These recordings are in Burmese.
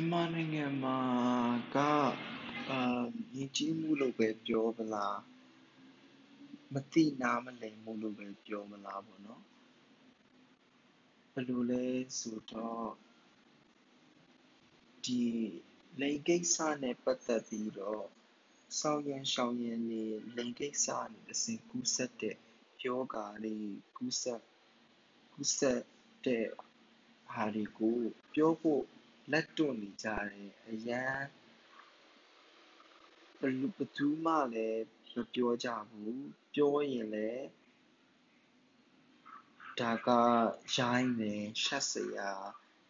မြန်မာနိုင်ငံမှာကအာယဉ်ကျေးမှုလို့ပဲပြောမလားမသိနားမလည်မှုလို့ပဲပြောမလားပေါ့နော်ဘယ်လိုလဲဆိုတော့ဒီလိင်ကိစ္စနဲ့ပတ်သက်ပြီးတော့ဆောင်းရန်ရှောင်းရန်နေလိင်ကိစ္စနဲ့အစဉ်ကူးဆက်တဲ့ယောဂါတွေကူးဆက်ကူးဆက်တဲ့ဟာတွေကိုပြောဖို့ လက်တွန့်နေကြတယ်အရန်ဘယ်ဘသူမှလည်းမပြောကြဘူးပြောရင်လည်းဒါကရိုင်းတယ်ရှက်စရာ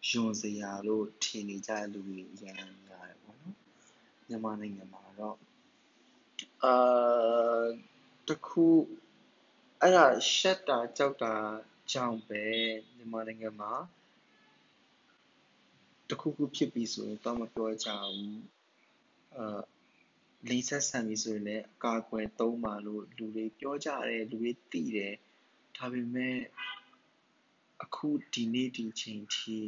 ယွန်စရာလို့ထင်နေကြတဲ့လူတွေအရန်များတယ်ပေါ့နော်မြန်မာနိုင်ငံမှာတော့အာတခုအဲ့ဒါရှက်တာကြောက်တာကြောင့်ပဲမြန်မာနိုင်ငံမှာ တခုခုဖြစ်ပြီဆိုရင်တော့မပြောကြဘူးအာလိန်ဆက်ဆံပြီဆိုရင်လည်းအကာအကွယ်သုံးပါလို့လူတွေပြောကြတယ်လူတွေသိတယ်ဒါပေမဲ့အခုဒီနေ့ဒီချိန်ထိ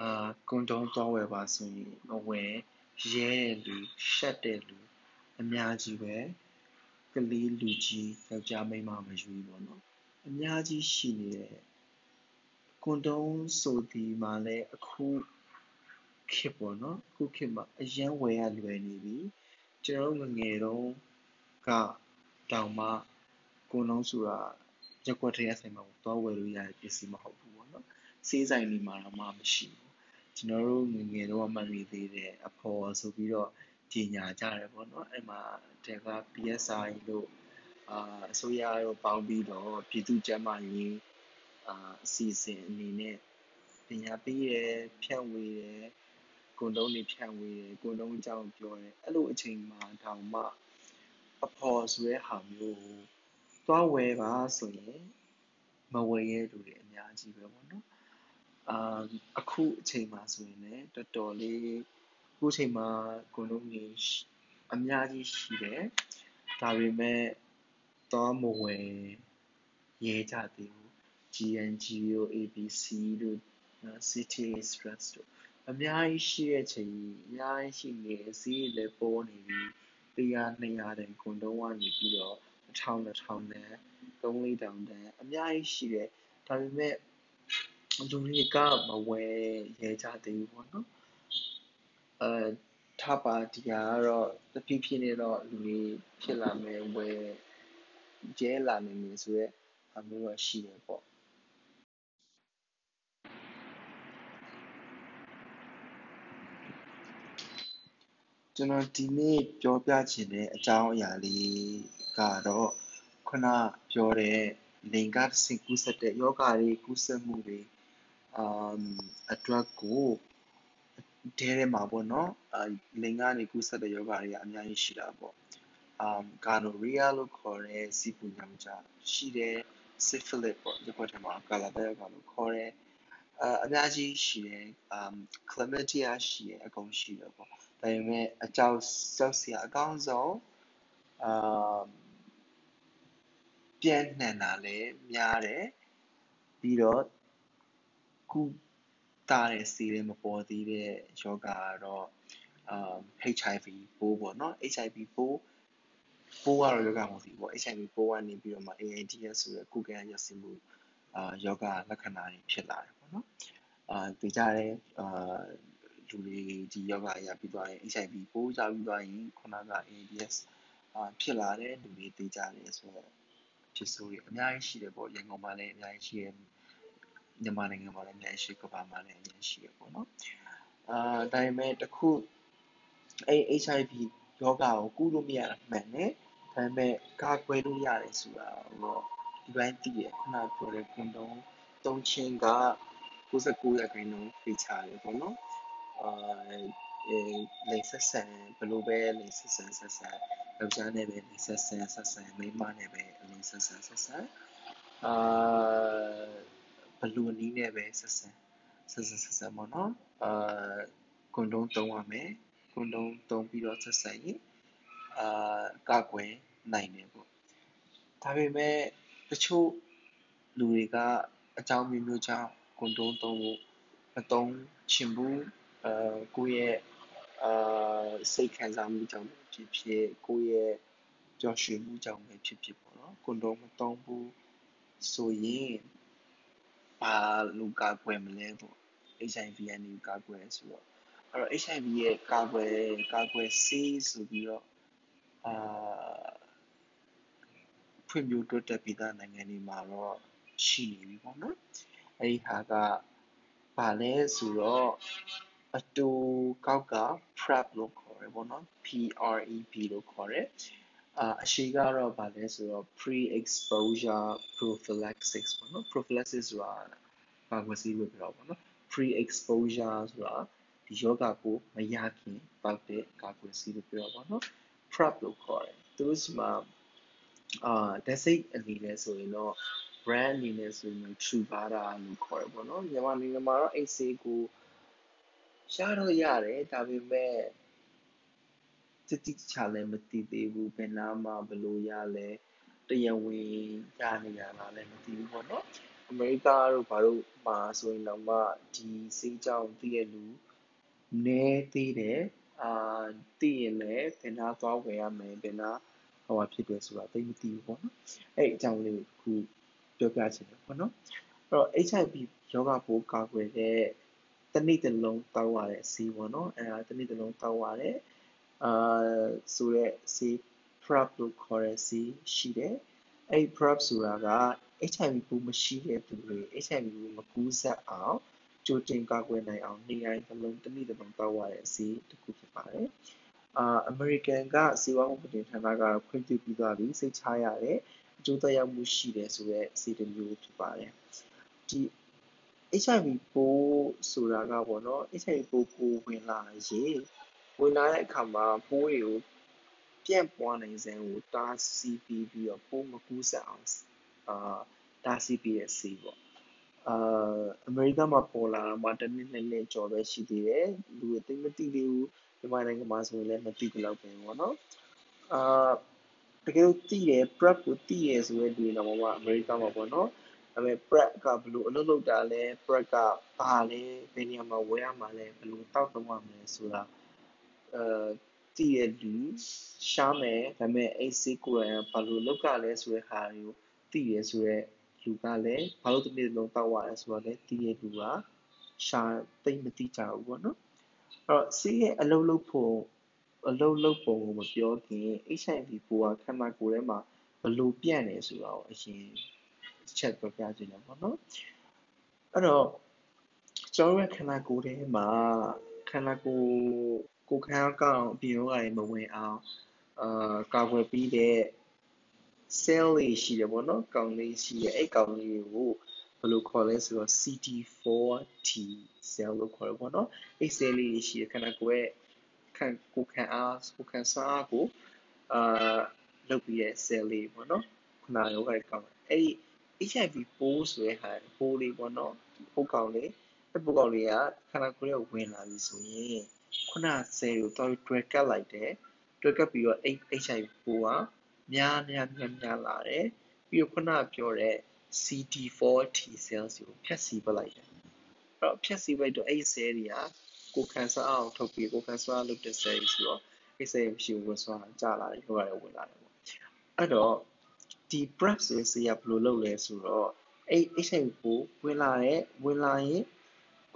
အာကွန်ဒုံးသွားဝယ်ပါဆိုရင်မဝယ်ရဲတဲ့လူရှက်တဲ့လူအများကြီးပဲကလေးလူကြီးယောက်ျားမိန်းမမရွေးပေါ့နော်အများကြီးရှိနေတယ် ကွန်ဒုံးဆိုဒီမှာလည်းအခုခေတ်ပေါ့နော်အခုခေတ်မှာအရန်ဝယ်ရလွယ်နေပြီကျွန်တော်တို့ငငယ်တုန်းကတောင်မှကွန်ဒုံးဆိုတာရက်ွက်ထဲရဆိုင်မှာသွားဝယ်လို့ရတဲ့ပစ္စည်းမဟုတ်ဘူးပေါ့နော်စေးဆိုင်တွေမှာတော့မှမရှိဘူးကျွန်တော်တို့ငငယ်တော့မှမိသေးတယ်အဖော်ဆိုပြီးတော့ကြီးညာကြတယ်ပေါ့နော်အဲ့မှာတက PSI လို့အာအစိုးရရောပေါင်းပြီးတော့ပြည်သူ့ကျန်းမာရေး အာအစီအစဉ်အနေနဲ့ပညာပေးတယ်ဖြန့်ဝေတယ်ကွန်ဒုံးတွေဖြန့်ဝေတယ်ကွန်ဒုံးအကြောင်းပြောတယ်အဲ့လိုအချိန်မှာတောင်မှအဖော်ဆိုတဲ့ဟာမျိုးကိုသွားဝယ်ပါဆိုရင်မဝယ်ရဲလူတွေအများကြီးပဲပေါ့နော်အာအခုအချိန်မှာဆိုရင်လည်းတော်တော်လေးအခုအချိန်မှာကွန်ဒုံးတွေအများကြီးရှိတယ်ဒါပေမဲ့သွားမဝယ်ရဲကြသေးဘူး GNG တို့ ABC တို့ City Express တို့အများကြီးရှိတဲ့ချိန်အများကြီးရှိနေဈေးလည်းပေါ်နေပြီ100 200တန်ကွန်ဒုံးကနေပြီးတော့1000 2000တန်3000တန်အများကြီးရှိတယ်ဒါပေမဲ့လူတွေကမဝယ်ရဲကြသေးဘူးပေါ့နော်အဲထားပါဒီဟာကတော့တဖြည်းဖြည်းနဲ့တော့လူတွေဖြစ်လာမယ်ဝယ်ကျဲလာနိုင်မယ်ဆိုတော့အမျိုးတော့ရှိတယ်ပေါ့ ကျွန်တော်ဒီနေ့ပြောပြချင်တဲ့အကြောင်းအရာလေးကတော့ခုနပြောတဲ့လိင်ကဆင်ကူးဆက်တဲ့ယောဂတွေကူးဆက်မှုတွေအမ်အတွက်ကိုဒဲထဲမှာပေါ့နော်အလင်ကနေကူးဆက်တဲ့ယောဂတွေကအများကြီးရှိတာပေါ့အမ်ဂါနိုရီယာလို့ခေါ်တဲ့စီပူညောင်ကြရှိတယ်စစ်ဖလစ်ပေါ့ဒီဘက်ထဲမှာကာလာဘဲကလို့ခေါ်တယ်အအများကြီးရှိတယ်အမ်ကလမတီယာရှိတယ်အကုန်ရှိတယ်ပေါ့ ဒါပေမဲ့အကြောက်စောက်စရာအကောင်းဆုံးအမ်ပြန့်နှံ့တာလည်းများတယ်ပြီးတော့ကုတာတဲ့ဆေးလည်းမပေါ်သေးတဲ့ယောဂကတော့အာ HIV ပိုးပေါ့နော် HIV ပိုးပိုးကတော့ယောဂမဟုတ်ဘူးပေါ့ HIV ပိုးကနေပြီးတော့မှ AIDS ဆိုတဲ့ကုကဲရစီမှုအာယောဂလက္ခဏာတွေဖြစ်လာတယ်ပေါ့နော်အာဒီကြတဲ့အာ လူတွေဒီယောဂအရာပြီးသွားရင် HIV ပိုးရောက်ပြီးသွားရင်ခုနက AIDS အာဖြစ်လာတဲ့လူတွေသိကြတယ်ဆိုတော့ဖြစ်ဆိုးတွေအများကြီးရှိတယ်ပေါ့ရန်ကုန်မှာလည်းအများကြီးရှိတယ်မြန်မာနိုင်ငံမှာလည်းအများကြီးရှိကမ္ဘာမှာလည်းအများကြီးရှိတယ်ပေါ့နော်အာဒါပေမဲ့တခုအဲ HIV ယောဂါကိုကုလို့မရတာမှန်တယ်ဒါပေမဲ့ကာကွယ်လို့ရတယ်ဆိုတာတော့ဒီပိုင်းသိရခုနပြောတဲ့ကွန်ဒုံသုံးချင်းက69ရာခိုင်နှုန်းဖိချတယ်ပေါ့နော် အာအဲလိန်ဆက်ဆန်ဘယ်လိုပဲလိန်ဆက်ဆန်ဆက်ဆန်ယောက်ျားနဲ့ပဲလိန်ဆက်ဆန်ဆက်ဆန်မိန်းမနဲ့ပဲလိန်ဆက်ဆန်ဆက်ဆန်အာဘလူနီးနဲ့ပဲဆက်ဆန်ဆက်ဆန်ဆက်ဆန်ပေါ့နော်အာကွန်ဒုံသုံးရမယ်ကွန်ဒုံသုံးပြီးတော့ဆက်ဆန်ရင်အာကာကွယ်နိုင်တယ်ပေါ့ဒါပေမဲ့တချို့လူတွေကအကြောင်းမျိုးမျိုးကြောင့်ကွန်ဒုံသုံးဖို့မသုံးချင်ဘူး အာကိုယ့်ရဲ့အာစိတ်ခံစားမှုကြောင့်ဖြစ်ဖြစ်ကိုယ့်ရဲ့ပျော်ရွှင်မှုကြောင့်ပဲဖြစ်ဖြစ်ပေါ့နော်ကွန်ဒုံမသုံးဘူးဆိုရင်ဘာလို့ကာကွယ်မလဲပေါ့ HIV ကနေကာကွယ်ဆိုတော့အဲ့တော့ HIV ရဲ့ကာကွယ်ကာကွယ်ဆေးဆိုပြီးတော့အာဖွံ့ဖြိုးတိုးတက်ပြီးသားနိုင်ငံတွေမှာတော့ရှိနေပြီပေါ့နော်အဲ့ဒီဟာကဘာလဲဆိုတော့ အတူကောက်က PrEP လို့ခေါ်တယ်ပေါ့နော် PREP လို့ခေါ်တယ်အာအရှိကတော့ဗာလဲဆိုတော့ pre exposure prophylaxis ပေါ့နော် prophylaxis ဆိုတာကာကွယ်ဆေးလို့ပြောတာပေါ့နော် pre exposure ဆိုတာဒီယောဂကိုမရခင်ပောက်တဲ့ကာကွယ်ဆေးလို့ပြောတာပေါ့နော် prep လို့ခေါ်တယ်သူတို့စီမှာအာဓာတ်စိတ်အနေနဲ့ဆိုရင်တော့ brand အနေနဲ့ဆိုရင် True Bada လို့ခေါ်တယ်ပေါ့နော်မြန်မာနိုင်ငံမှာတော့အိတ်ဆေးကို ရှားတော့ရတယ်ဒါပေမဲ့တိတိကျကျလည်းမသိသေးဘူးဘယ်နာမှာဘယ်လိုရလဲတရားဝင်ရနေရလားလည်းမသိဘူးပေါ့နော်အမေရိကတို့ဘာလို့မှာဆိုရင်တော့မှဒီစိတ်ကြောင့်သိရလူနည်းသေးတယ်အာသိရင်လည်းဘယ်နာသွားဝယ်ရမယ်ဘယ်နာဟိုဖြစ်တယ်ဆိုတာသိမသိဘူးပေါ့နော်အဲ့အကြောင်းလေးကိုခုပြောပြချင်တယ်ပေါ့နော်အဲ့တော့ HIV ယောဂပိုးကာကွယ်တဲ့ တနေ့တစ်လုံးတောက်ရတဲ့စီးပေါ့နော်အဲ့ဒါတနေ့တစ်လုံးတောက်ရတဲ့အာဆိုတဲ့စီ PrEP လို့ခေါ်တဲ့စီရှိတယ်အဲ့ PrEP ဆိုတာက HIV ပိုးမရှိတဲ့သူတွေ HIV ပိုးမကူးစက်အောင်ကြိုတင်ကာကွယ်နိုင်အောင်နေရာတစ်လုံးတစ်နေ့တစ်လုံးတောက်ရတဲ့စီတစ်ခုဖြစ်ပါတယ်အာအမေရိကန်ကစီဝါမှုပတင်ဌာနကခွင့်ပြုပြီးသွားပြီစိတ်ချရတဲ့အကျိုးသက်ရောက်မှုရှိတယ်ဆိုတဲ့စီတစ်မျိုးဖြစ်ပါတယ်ဒီ HIV ပိုးဆိုတာကပေါ့နော် HIV ပိုးကိုဝင်လာရင်ဝင်လာတဲ့အခါမှာပိုးတွေကိုပြန့်ပွားနိုင်စံကိုတားဆီးပြီးပြီးတော့ပိုးမကူးစက်အောင်အာတားဆီးပြီးတဲ့ဆေးပေါ့အာအမေရိကမှာပေါ်လာမှာတနည်းနည်းနဲ့ကြော်ပဲရှိသေးတယ်လူတွေသိမသိသေးဘူးမြန်မာနိုင်ငံမှာဆိုရင်လည်းမသိဘူးလောက်ပဲပေါ့နော်အာတကယ်လို့သိတယ် prep ကိုသိရဆိုတဲ့လူတွေတော့မှအမေရိကမှာပေါ့နော်ဒါ ပေမဲ့ prep ကဘယ်လိုအလုပ်လုပ်တာလဲ prep ကဘာလဲဘယ်နေရာမှာဝယ်ရမှာလဲဘယ်လိုတောက်သုံးရမလဲဆိုတာအဲတည်ရလူရှားမယ်ဒါပေမဲ့အဲ့စိကိုယ်ကဘာလို့လောက်ကလဲဆိုတဲ့ဟာတွေကိုတည်ရဆိုတဲ့လူကလည်းဘာလို့ဒီနေ့လုံးတောက်ရတယ်ဆိုတော့လေတည်ရလူကရှားသိမသိကြဘူးပေါ့နော်အဲ့တော့စီးရဲ့အလုပ်လုပ်ဖို့အလုပ်လုပ်ပုံကိုမပြောခင် HIV ပိုးကခန္ဓာကိုယ်ထဲမှာဘလို့ပြန့်နေဆိုတာကိုအရင် ချက်ပြောပြချင်တယ်ပေါ့နော်အဲ့တော့ကျွန်တော်ရဲ့ခန္ဓာကိုယ်ထဲမှာခန္ဓာကိုယ်ကိုခံအားကောင်းအပြင်ရောဂါတွေမဝင်အောင်အာကာကွယ်ပြီးတဲ့ cell လေးရှိတယ်ပေါ့နော်ကောင်လေးရှိတယ်အဲ့ကောင်လေးကိုဘယ်လိုခေါ်လဲဆိုတော့ CD4T cell လို့ခေါ်တယ်ပေါ့နော်အဲ့ cell လေးရှိတယ်ခန္ဓာကိုယ်ရဲ့ခံကိုခံအားကိုခံစားကိုအာလုပ်ပြီးတဲ့ cell လေးပေါ့နော်ခဏရောဂါတွေကောင်းတယ်အဲ့ဒီ HIV ပိုးဆိုတဲ့ဟာပိုးလေးပေါ့နော်ပိုးကောင်လေးအဲ့ပိုးကောင်လေးကခန္ဓာကိုယ်ရဲ့ဝင်လာပြီဆိုရင်ခုန cell ကိုတော့တွဲကပ်လိုက်တယ်တွဲကပ်ပြီးတော့ HIV ပိုးကများများများများလာတယ်ပြီးတော့ခုနပြောတဲ့ CD4 T cells ကိုဖျက်ဆီးပလိုက်တယ်အဲ့တော့ဖျက်ဆီးပလိုက်တော့အဲ့ဒီ cell တွေကကိုခံစားအောင်ထုတ်ပြီးကိုခံစားလုပ်တဲ့ cell ဆိုတော့အဲ့ cell မရှိဘူးဆိုတော့ကြာလာတယ်ယောဂတွေဝင်လာတယ်ပေါ့အဲ့တော့ ဒီ PrEP ဆိုတဲ့ဆေးကဘယ်လိုလုပ်လဲဆိုတော့အဲ့ HIV ကိုဝင်လာတဲ့ဝင်လာရင်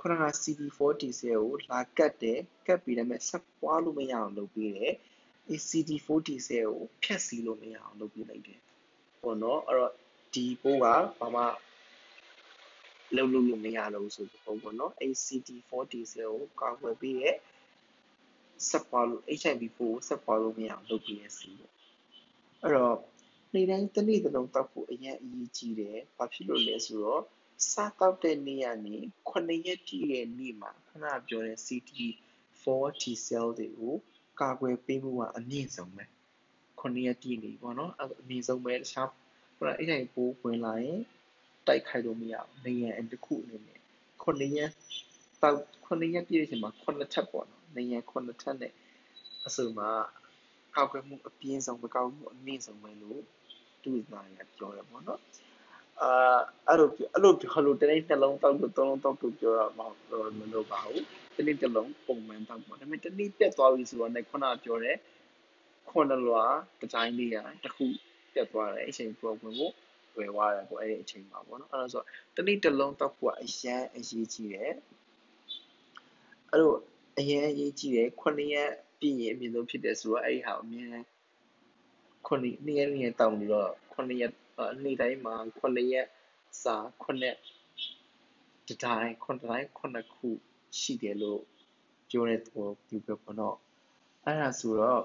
ခုနက CD4 T cell ကိုလာကတ်တယ်ကတ်ပြီးတော့ဆက်ပွားလို့မရအောင်လုပ်ပြီးတယ် CD40 cell ကိုဖျက်ဆီးလို့မရအောင်လုပ်ပြလိုက်တယ်ပေါ့နော်အဲ့တော့ဒီပိုးကဘာမှလုံးလုံးလို့မရတော့ဘူးဆိုပုံပေါ့နော်အဲ့ CD40 cell ကိုကာကွယ်ပြီးရဲ့ဆက်ပွားလို့ HIV ပိုးဆက်ပွားလို့မရအောင်လုပ်ပြရစီပေါ့အဲ့တော့ နေ့တိုင်းတစ်နေ့တစ်လုံးတောက်ဖို့အရင်အရေးကြီးတယ်ဘာဖြစ်လို့လဲဆိုတော့စားတောက်တဲ့နေ့ကနေ9ရက်ပြည့်တဲ့နေ့မှာခဏပြောတဲ့ CD4 T cell တွေကိုကာကွယ်ပေးမှုကအမြင့်ဆုံးပဲ9ရက်ပြည့်နေပေါ့နော်အဲ့အမြင့်ဆုံးပဲတခြားဟိုအဲ့တိုင်းပိုးဝင်လာရင်တိုက်ခိုက်လို့မရဘူးနေရန်တစ်ခုအနေနဲ့9ရက်တောက်9ရက်ပြည့်တဲ့အချိန်မှာ9ထပ်ပေါ့နော်နေရန်9ထပ်နဲ့အစုံမှာကောက်ွယ်မှုအပြင်းဆုံးပဲကောက်မှုအမြင့်ဆုံးပဲလို့ သူ့သားရပြောရပေါ့နော်အာအဲ့လိုအဲ့လိုဟလိုတနေ့နှလုံးတောက်လို့သုံးလုံးတောက်လို့ပြောတာမဟုတ်မလို့ပါဘူးတနေ့တစ်လုံးပုံမှန်တောက်ပါဒါပေမဲ့တနေ့ပြတ်သွားပြီဆိုတော့လည်းခုနပြောတဲ့ခွန်လွာဒီဇိုင်းလေးကတခုပြတ်သွားတယ်အချိန် program ကိုဝယ်သွားတယ်ပေါ့အဲ့ဒီအချိန်မှာပေါ့နော်အဲ့ဒါဆိုတနေ့တစ်လုံးတောက်ဖို့အရန်အရေးကြီးတယ်အဲ့လိုအရန်အရေးကြီးတယ်ခုနှစ်ရက်ပြည့်ရင်အမြင့်ဆုံးဖြစ်တယ်ဆိုတော့အဲ့ဒီဟာအမြဲ ခုနှစ်နှစ်ရက်နှစ်ရက်တောက်နေတော့ခုနှစ်ရက်နေ့တိုင်းမှာ9ရက်စာ9တတိုင်း9တိုင်း9ခုရှိတယ်လို့ပြောတဲ့သဘောပြုပဲပေါ့နော်အဲ့ဒါဆိုတော့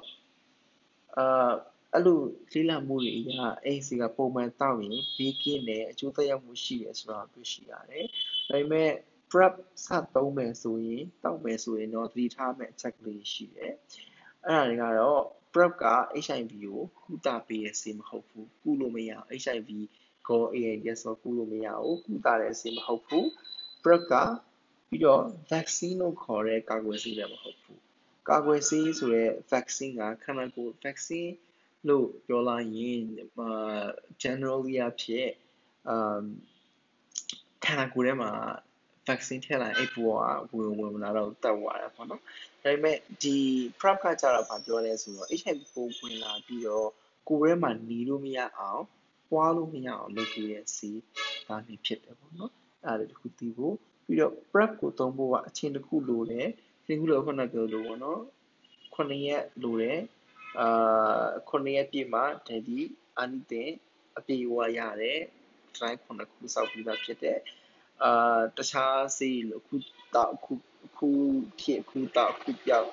အာအဲ့လိုလေးလာမှုတွေအရအိမ်စီကပုံမှန်တောက်ရင်ဘေးကင်းတယ်အကျိုးသက်ရောက်မှုရှိတယ်ဆိုတာတွေ့ရှိရတယ်ဒါပေမဲ့ prep စသုံးမယ်ဆိုရင်တောက်မယ်ဆိုရင်တော့သတိထားမယ့်အချက်ကလေးရှိတယ်အဲ့ဒါတွေကတော့ PrEP က HIV ကိုကုသပေးတဲ့ဆေးမဟုတ်ဘူးကုလို့မရအောင် HIV ကို AIDS ဆိုကုလို့မရဘူးကုသတဲ့ဆေးမဟုတ်ဘူး PrEP ကပြီးတော့ vaccine လို့ခေါ်တဲ့ကာကွယ်ဆေးလည်းမဟုတ်ဘူးကာကွယ်ဆေးဆိုတဲ့ vaccine ကခန္ဓာကိုယ် vaccine လို့ပြောလိုက်ရင် generally အဖြစ် um ခန္ဓာကိုယ်ထဲမှာ vaccine ထည့်လိုက်အဲ့ပေါ်ကဝင်ဝင်မလာတော့တက်သွားတယ်ပေါ့နော် ဒါပေမဲ့ဒီ prep ကကြတော့ဗာပြောလဲဆိုတော့ HIV ပိုးဝင်လာပြီးတော့ကိုယ်ထဲမှာหนีလို့မရအောင်ပွားလို့မရအောင်လုပ်ပေးတဲ့စီဒါနေဖြစ်တယ်ပေါ့နော်အဲ့ဒါတခုသိဖို့ပြီးတော့ prep ကိုသုံးဖို့ကအချိန်တစ်ခုလိုတယ်အချိန်တစ်ခုလိုခုနပြောလို့ပေါ့နော်9ရက်လိုတယ်အာ9ရက်ပြည့်မှတတိအနိတင်အပြေဝရတယ် try 9ခုစောက်ပြီးသားဖြစ်တယ်အာတခြားစီလို့ခုတောက် ခုခုဖြစ်ခုတောက်ခုပြောက်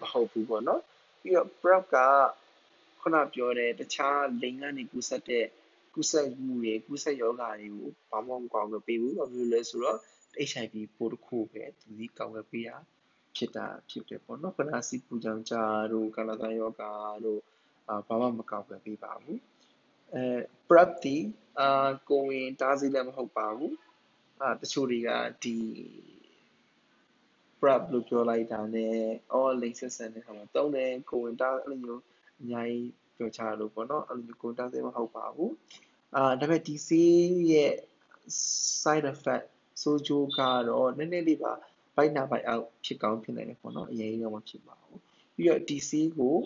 မဟုတ်ဘူးပေါ့နော်ပြီးတော့ prep ကခုနပြောတဲ့တခြားလိင်ကနေကူးဆက်တဲ့ကူးဆက်မှုတွေကူးဆက်ယောဂါတွေကိုဘာမှမကောင်းဘူးပေးဘူးဘာလို့လဲဆိုတော့ HIV ပိုးတစ်ခုပဲသူဒီကောင်းပဲပေးရဖြစ်တာဖြစ်တယ်ပေါ့နော်ခဏစီပူကြောင်ကြတို့ကာလသားယောဂါတို့အာဘာမှမကောင်းပဲပေးပါဘူးအဲ prep ဒီအာကိုဝင်တားစီလည်းမဟုတ်ပါဘူးအာတချို့တွေကဒီ prep လို့ပြောလိုက်တာနဲ့ all link ဆက်ဆံတဲ့ခါမှာတုံးတယ်ကိုဝင်တာအဲ့လိုမျိုးအများကြီးပြောချလို့ပေါ့နော်အဲ့လိုမျိုးကိုတားစေမဟုတ်ပါဘူးအာဒါပေမဲ့ဒီဆေးရဲ့ side effect ဆိုးကျိုးကတော့နည်းနည်းလေးပါဘိုက်နာဘိုက်အောက်ဖြစ်ကောင်းဖြစ်နိုင်တယ်ပေါ့နော်အရင်တော့မဖြစ်ပါဘူးပြီးတော့ဒီဆေးကို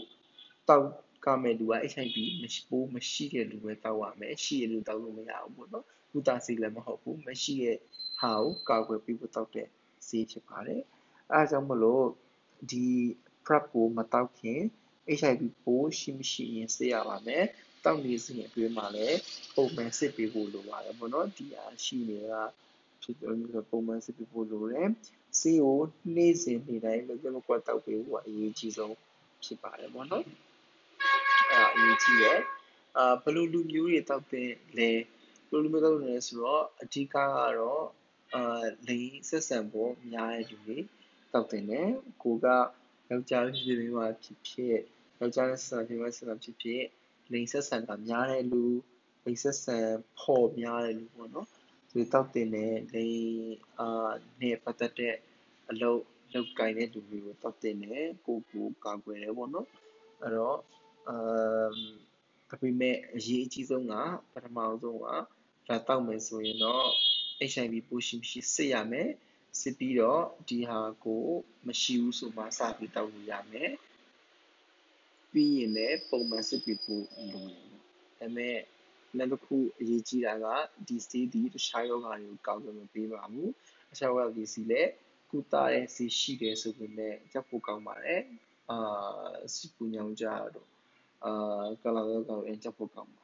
တောက်ကမဲ့လူက HIV မရှိပိုးမရှိတဲ့လူပဲတောက်ရမယ်ရှိရလူတောက်လို့မရဘူးပေါ့နော်ကုသဆေးလည်းမဟုတ်ဘူးမရှိရဲ့ဟာကိုကာကွယ်ပြီးဖို့တောက်တဲ့ဆေးဖြစ်ပါတယ် အဲဒါကြောင့်မလို့ဒီ prep ကိုမတောက်ခင် HIV ပိုးရှိမရှိရင်စစ်ရပါမယ်တောက်နေစဉ်အတွင်းမှာလည်းပုံမှန်စစ်ပေးဖို့လိုပါတယ်ပေါ့နော်ဒီအားရှိနေတာဖြစ်တော့ပုံမှန်စစ်ပေးဖို့လိုတယ်ဆေးကိုနေ့စဉ်နေ့တိုင်းမပြတ်မကွက်တောက်ပေးဖို့အရေးကြီးဆုံးဖြစ်ပါတယ်ပေါ့နော်အဲအရေးကြီးတယ်အာဘယ်လိုလူမျိုးတွေတောက်တဲ့လဲဘယ်လိုလူမျိုးတောက်လဲဆိုတော့အဓိကကတော့အာလိန်ဆက်ဆံဖို့များတဲ့လူတွေ တောက်တင်တယ်ကိုကယောက်ျားဖြစ်ဖြစ်မှာဖြစ်ဖြစ်ယောက်ျားနဲ့ဆက်ဆံဖြစ်မှာဆက်ဆံဖြစ်ဖြစ်လိန်ဆက်ဆံတာများတဲ့လူလိန်ဆက်ဆံဖို့များတဲ့လူပေါ့နော်ဒီတောက်တင်တဲ့လိန်အာနဲ့ပတ်သက်တဲ့အလုပ်လုပ်ကိုင်တဲ့လူတွေကိုတောက်တင်တယ်ကိုကိုကာကွယ်တယ်ပေါ့နော်အဲ့တော့အာဒါပေမဲ့အရေးအကြီးဆုံးကပထမဆုံးကဒါတောက်မယ်ဆိုရင်တော့ HIV ပိုးရှိမရှိစစ်ရမယ် စစ်ပြီးတော့ဒီဟာကိုမရှိဘူးဆိုမှစပြီးတောက်လို့ရမယ်ပြီးရင်လည်းပုံမှန်စစ်ပြီးဖို့လိုတယ်ဒါပေမဲ့နောက်တစ်ခုအရေးကြီးတာကဒီစီးဒီတခြားယောဂါတွေကိုကောက်လို့မပေးပါဘူးတခြားယောဂါဒီစီလည်းကုသတဲ့စီရှိတယ်ဆိုပေမဲ့ကြောက်ဖို့ကောင်းပါတယ်အာစီပူညောင်ကြတော့အာကလာတော့ကောင်းရင်ကြောက်ဖို့ကောင်းပါတယ်